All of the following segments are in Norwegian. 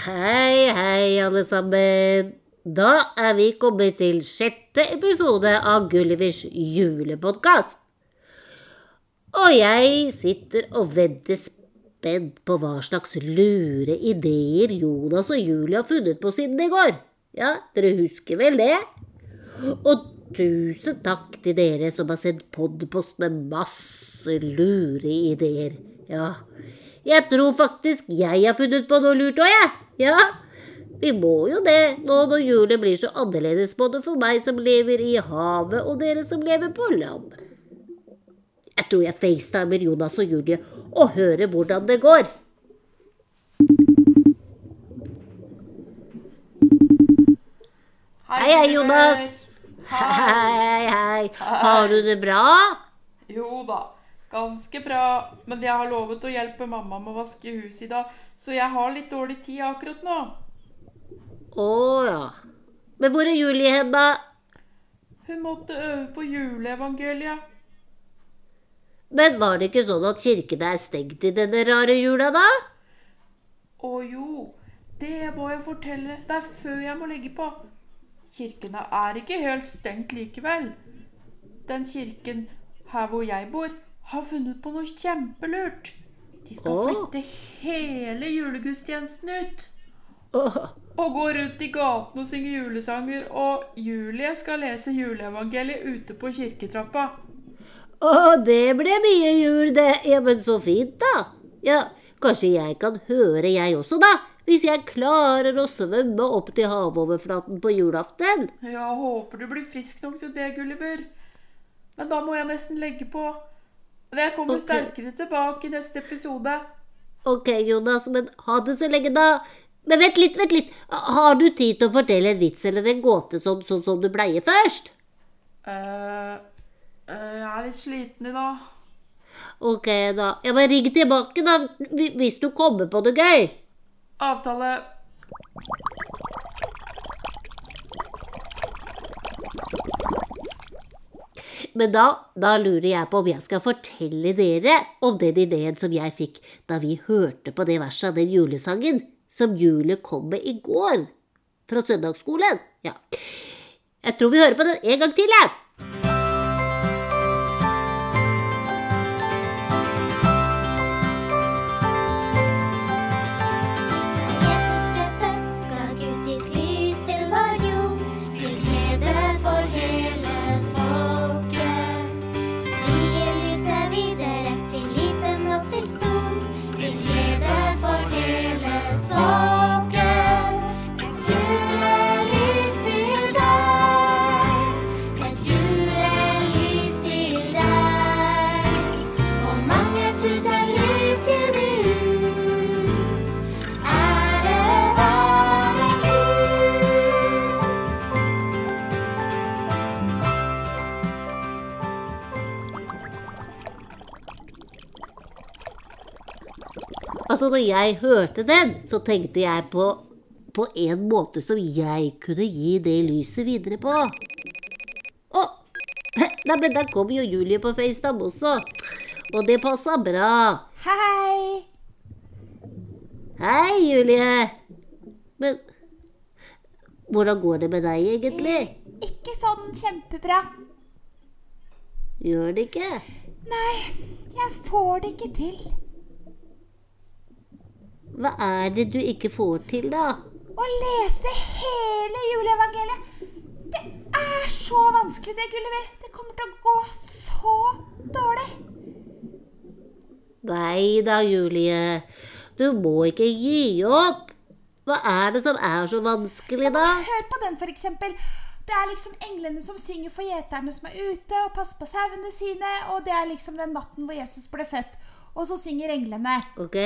Hei, hei, alle sammen. Da er vi kommet til sjette episode av Gullivers julepodkast. Og jeg sitter og venter spent på hva slags lure ideer Jonas og Julie har funnet på siden i går. Ja, dere husker vel det? Og tusen takk til dere som har sendt podpost med masse lure ideer. Ja, jeg tror faktisk jeg har funnet på noe lurt òg, jeg. Ja, vi må jo det nå når julen blir så annerledes både for meg som lever i havet, og dere som lever på land. Jeg tror jeg facetimer Jonas og Julie og hører hvordan det går. Hei, hei, Jonas. Hei, Hei, hei. Har du det bra? Jo da, ganske bra. Men jeg har lovet å hjelpe mamma med å vaske huset i dag, så jeg har litt dårlig tid akkurat nå. Å ja. Men hvor er Julie hen, da? Hun måtte øve på juleevangeliet. Men var det ikke sånn at kirkene er stengt i denne rare jula, da? Å jo, det må jeg fortelle deg før jeg må legge på. Kirkene er ikke helt stengt likevel. Den kirken her hvor jeg bor, har funnet på noe kjempelurt. De skal Åh. flytte hele julegudstjenesten ut. Åh, Og gå rundt i gatene og synge julesanger. Og Julie skal lese juleevangeliet ute på kirketrappa. Å, det ble mye jul, det. Ja, men så fint, da. Ja, kanskje jeg kan høre, jeg også, da. Hvis jeg klarer å svømme opp til havoverflaten på julaften. Ja, håper du blir frisk nok til det, Gulliver. Men da må jeg nesten legge på. Men jeg kommer okay. sterkere tilbake i neste episode. Ok, Jonas, men ha det så lenge, da. Men vent litt, vent litt. Har du tid til å fortelle en vits eller en gåte sånn, sånn som du pleier først? eh uh, jeg er litt sliten i dag. Ok, da. Ja, men ring tilbake, da, hvis du kommer på det gøy. Avtale. Men da, da lurer jeg på om jeg skal fortelle dere om den ideen som jeg fikk da vi hørte på det verset av den julesangen som julet kom med i går fra søndagsskolen. Ja. Jeg tror vi hører på den en gang til, jeg. Altså, når jeg hørte den, så tenkte jeg på, på en måte som jeg kunne gi det lyset videre på. Å! Nei, men der kom jo Julie på FaceTime også. Og det passa bra. Hei! Hei, Julie. Men hvordan går det med deg egentlig? Ikke sånn kjempebra. Gjør det ikke? Nei, jeg får det ikke til. Hva er det du ikke får til, da? Å lese hele juleevangeliet. Det er så vanskelig, det, Gulliver. Det kommer til å gå så dårlig. Nei da, Julie. Du må ikke gi opp. Hva er det som er så vanskelig, da? Hør på den, for eksempel. Det er liksom englene som synger for gjeterne som er ute og passer på sauene sine, og det er liksom den natten hvor Jesus ble født. Og så synger englene. Ok?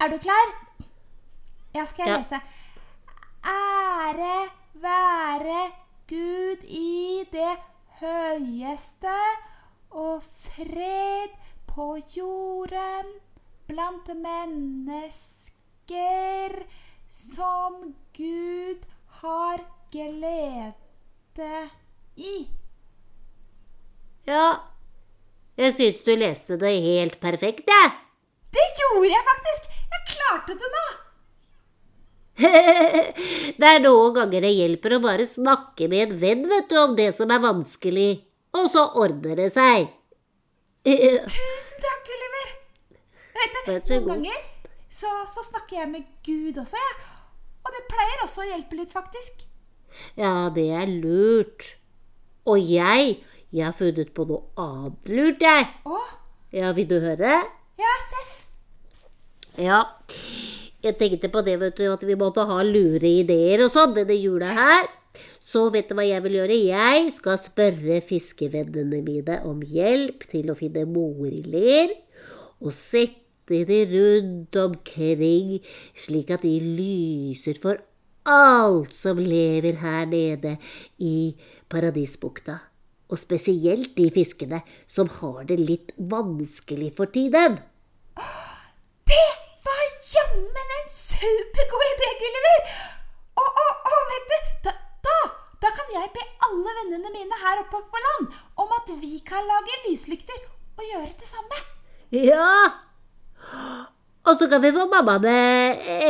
Er du klar? Ja, skal Ja. lese. Ære være Gud i det høyeste, og fred på jorden blant mennesker som Gud har glede i. Ja. Jeg syns du leste det helt perfekt, jeg. Det gjorde jeg faktisk! Jeg klarte det nå! Det er noen ganger det hjelper å bare snakke med en venn vet du, om det som er vanskelig, og så ordner det seg. Tusen takk, Gulliver! Vet du, noen ganger så, så snakker jeg med Gud også, jeg. Og det pleier også å hjelpe litt, faktisk. Ja, det er lurt. Og jeg, jeg har funnet på noe annet lurt, jeg. Å, Ja, vil du høre? ja, Seff. Ja. Jeg tenkte på det, vet du, at vi måtte ha lure ideer og sånn denne jula her. Så vet du hva jeg vil gjøre? Jeg skal spørre fiskevennene mine om hjelp til å finne moriler, og sette de rundt omkring, slik at de lyser for alt som lever her nede i Paradisbukta. Og spesielt de fiskene som har det litt vanskelig for tiden. Det var jammen en supergod idé, Gulliver! Og, og, og vet du, da, da, da kan jeg be alle vennene mine her oppe på land om at vi kan lage lyslykter og gjøre det samme. Ja! Og så kan vi få mammaene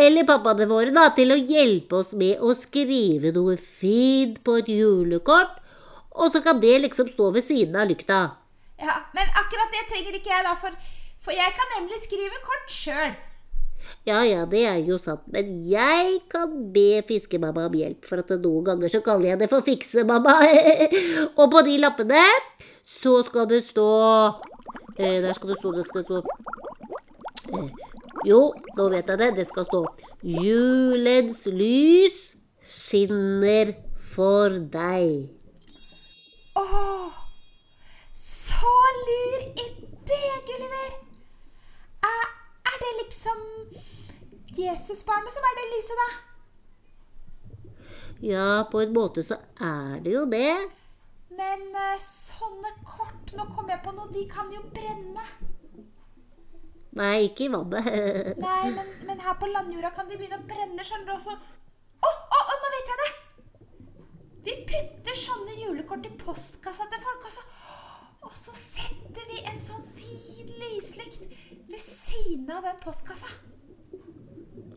eller pappaene våre da, til å hjelpe oss med å skrive noe fint på et julekort. Og så kan det liksom stå ved siden av lykta. Ja, Men akkurat det trenger ikke jeg, da, for, for jeg kan nemlig skrive kort sjøl. Ja, ja, det er jo sant, men jeg kan be fiskemamma om hjelp, for at noen ganger så kaller jeg det for fiksemamma. og på de lappene så skal det stå eh, Der skal det stå, det skal stå eh, Jo, nå vet jeg det. Det skal stå Julens lys skinner for deg. Åh, så lur idé, Gulliver! Er, er det liksom Jesusbarnet som er det lyset, da? Ja, på en måte så er det jo det. Men eh, sånne kort Nå kom jeg på noe, de kan jo brenne. Nei, ikke i vannet. Nei, men, men her på landjorda kan de begynne å brenne, skjønner du også. Å, oh, oh, oh, nå vet jeg det! Vi putter sånne julekort i postkassa til folk, og så, og så setter vi en sånn fin lyslykt ved siden av den postkassa.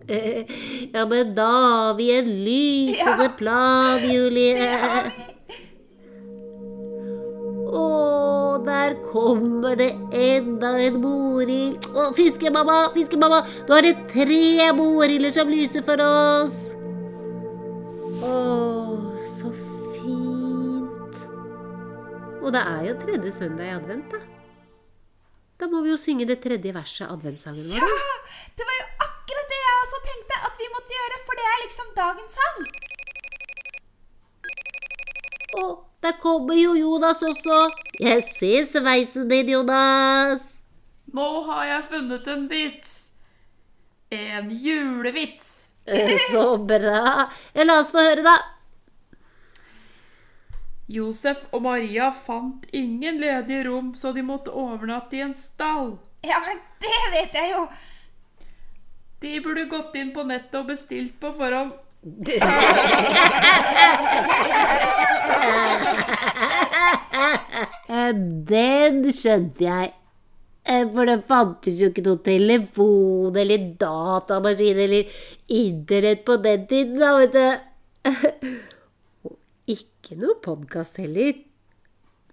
Ja, men da har vi en lysende Ja. plan, Julie. Å, der kommer det enda en morild. Å, fiskemamma, fiskemamma, nå er det tre morilder som lyser for oss. Å, Og det er jo tredje søndag i advent, da. Da må vi jo synge det tredje verset av adventssangen Ja, det var jo akkurat det jeg også tenkte at vi måtte gjøre, for det er liksom dagens sang. Å, der kommer jo Jonas også. Jeg ser sveisen din, Jonas. Nå har jeg funnet en vits. En julevits. Eh, Så bra. La oss få høre, da. Josef og Maria fant ingen ledige rom, så de måtte overnatte i en stall. Ja, men det vet jeg jo. De burde gått inn på nettet og bestilt på forhånd. Eh, Den skjønte jeg. Eh, For det fantes jo ikke noe telefon eller datamaskin eller internett på den tiden, da, vet du. Ikke noe podkast heller.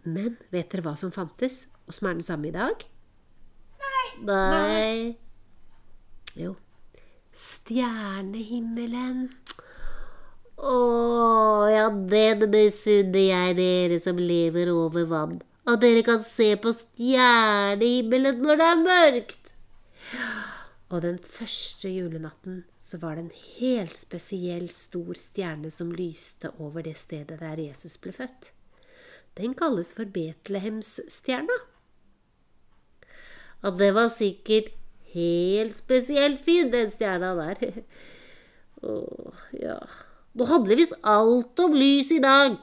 Men vet dere hva som fantes, og som er den samme i dag? Nei. Nei. Jo. Stjernehimmelen. Å, ja, den misunner jeg dere som lever over vann. At dere kan se på stjernehimmelen når det er mørkt. Og den første julenatten så var det en helt spesiell stor stjerne som lyste over det stedet der Jesus ble født. Den kalles for Betlehemsstjerna. Og det var sikkert helt spesielt fin, den stjerna der. Åh, ja. Nå handler visst alt om lys i dag.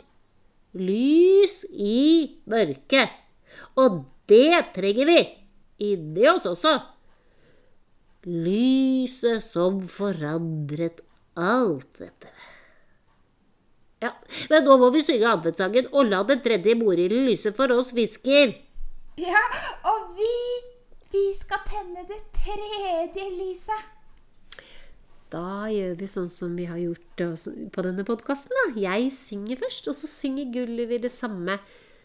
Lys i mørket. Og det trenger vi inni oss også. Lyset som forandret alt, vet dere. Ja, men nå må vi synge adventssangen og la den tredje morilden lyse for oss fisker. Ja, og vi, vi skal tenne det tredje lyset. Da gjør vi sånn som vi har gjort på denne podkasten. Jeg synger først, og så synger Gulliver det samme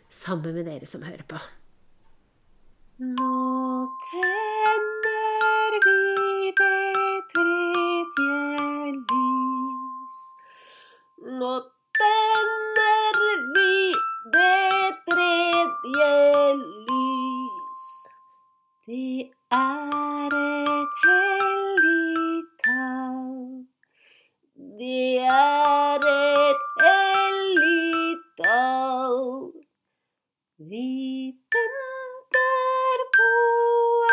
sammen med dere som hører på. Nå tenner Nå tenner vi det tredje lys. Det er et hellig tall. Det er et hellig tall. Vi venter på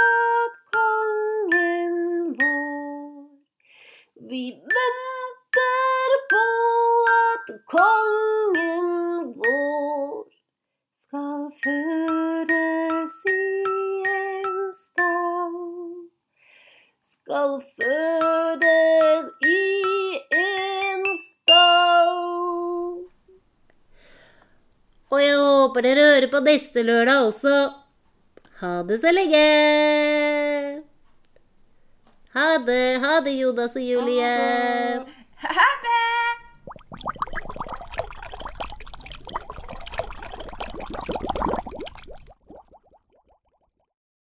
at kongen vår Vi venter kongen vår skal fødes i en stall. Skal fødes i en stall. Og jeg håper dere hører på neste lørdag også. Ha det så lenge! Ha det, ha det, Jonas og Julie. Ha det!